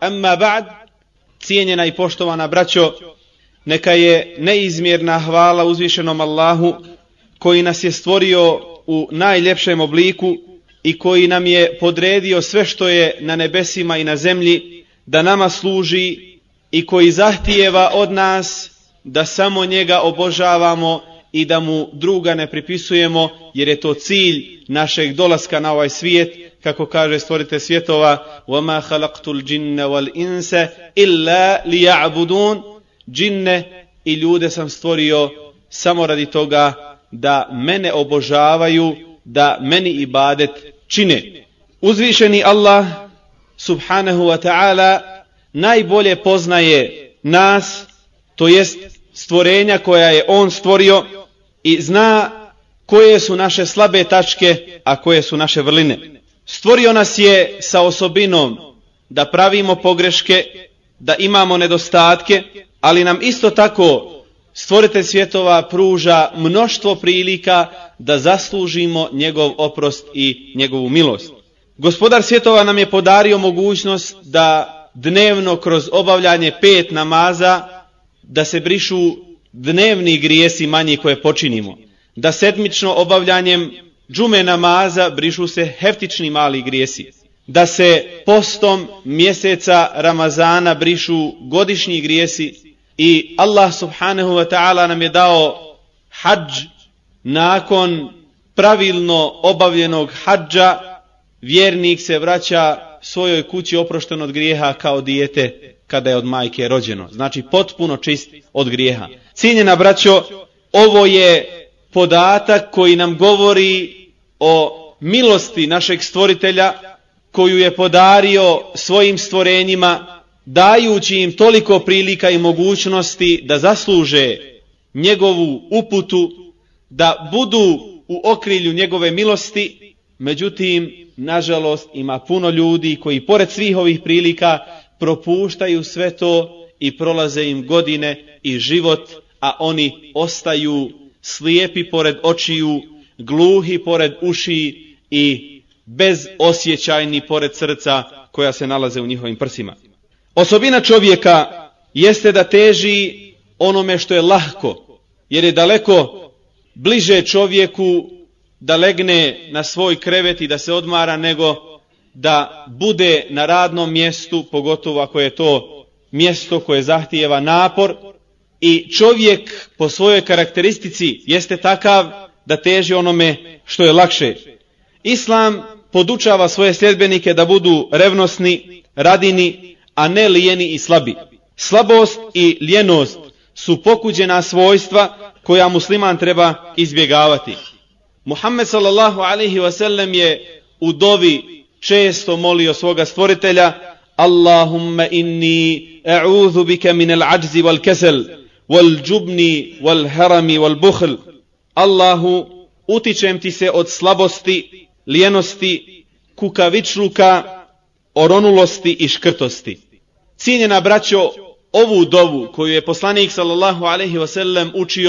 Amma ba'd, cijenjena i poštovana braćo, neka je neizmjerna hvala uzvišenom Allahu koji nas je stvorio u najljepšem obliku i koji nam je podredio sve što je na nebesima i na zemlji da nama služi i koji zahtijeva od nas da samo njega obožavamo i da mu druga ne pripisujemo jer je to cilj našeg dolaska na ovaj svijet kako kaže stvorite svjetova وَمَا خَلَقْتُ الْجِنَّ وَالْإِنْسَ إِلَّا لِيَعْبُدُونَ Džinne i ljude sam stvorio samo radi toga da mene obožavaju, da meni ibadet čine. Uzvišeni Allah subhanahu wa ta'ala najbolje poznaje nas, to jest stvorenja koja je On stvorio i zna koje su naše slabe tačke, a koje su naše vrline. Stvorio nas je sa osobinom da pravimo pogreške, da imamo nedostatke, ali nam isto tako stvoritelj svjetova pruža mnoštvo prilika da zaslužimo njegov oprost i njegovu milost. Gospodar svjetova nam je podario mogućnost da dnevno kroz obavljanje pet namaza da se brišu dnevni grijesi manji koje počinimo. Da sedmično obavljanjem džume namaza brišu se heftični mali grijesi, da se postom mjeseca Ramazana brišu godišnji grijesi i Allah subhanahu wa ta'ala nam je dao hađ nakon pravilno obavljenog hađa vjernik se vraća svojoj kući oprošten od grijeha kao dijete kada je od majke rođeno. Znači potpuno čist od grijeha. Cijenjena braćo, ovo je podatak koji nam govori o milosti našeg stvoritelja koju je podario svojim stvorenjima dajući im toliko prilika i mogućnosti da zasluže njegovu uputu, da budu u okrilju njegove milosti, međutim, nažalost, ima puno ljudi koji pored svih ovih prilika propuštaju sve to i prolaze im godine i život, a oni ostaju slijepi pored očiju gluhi pored uši i bezosjećajni pored srca koja se nalaze u njihovim prsima. Osobina čovjeka jeste da teži onome što je lahko, jer je daleko bliže čovjeku da legne na svoj krevet i da se odmara nego da bude na radnom mjestu, pogotovo ako je to mjesto koje zahtijeva napor i čovjek po svojoj karakteristici jeste takav da teži onome što je lakše. Islam podučava svoje sljedbenike da budu revnosni, radini, a ne lijeni i slabi. Slabost i ljenost su pokuđena svojstva koja musliman treba izbjegavati. Muhammed sallallahu alaihi wasallam je u dovi često molio svoga stvoritelja Allahumma inni e'udhu bika min al-ajzi wal-kesel wal jubni wal-harami wal-buhl Allahu, utičem ti se od slabosti, lijenosti, kukavičluka, oronulosti i škrtosti. Cijenjena braćo, ovu dovu koju je poslanik sallallahu alaihi wasallam učio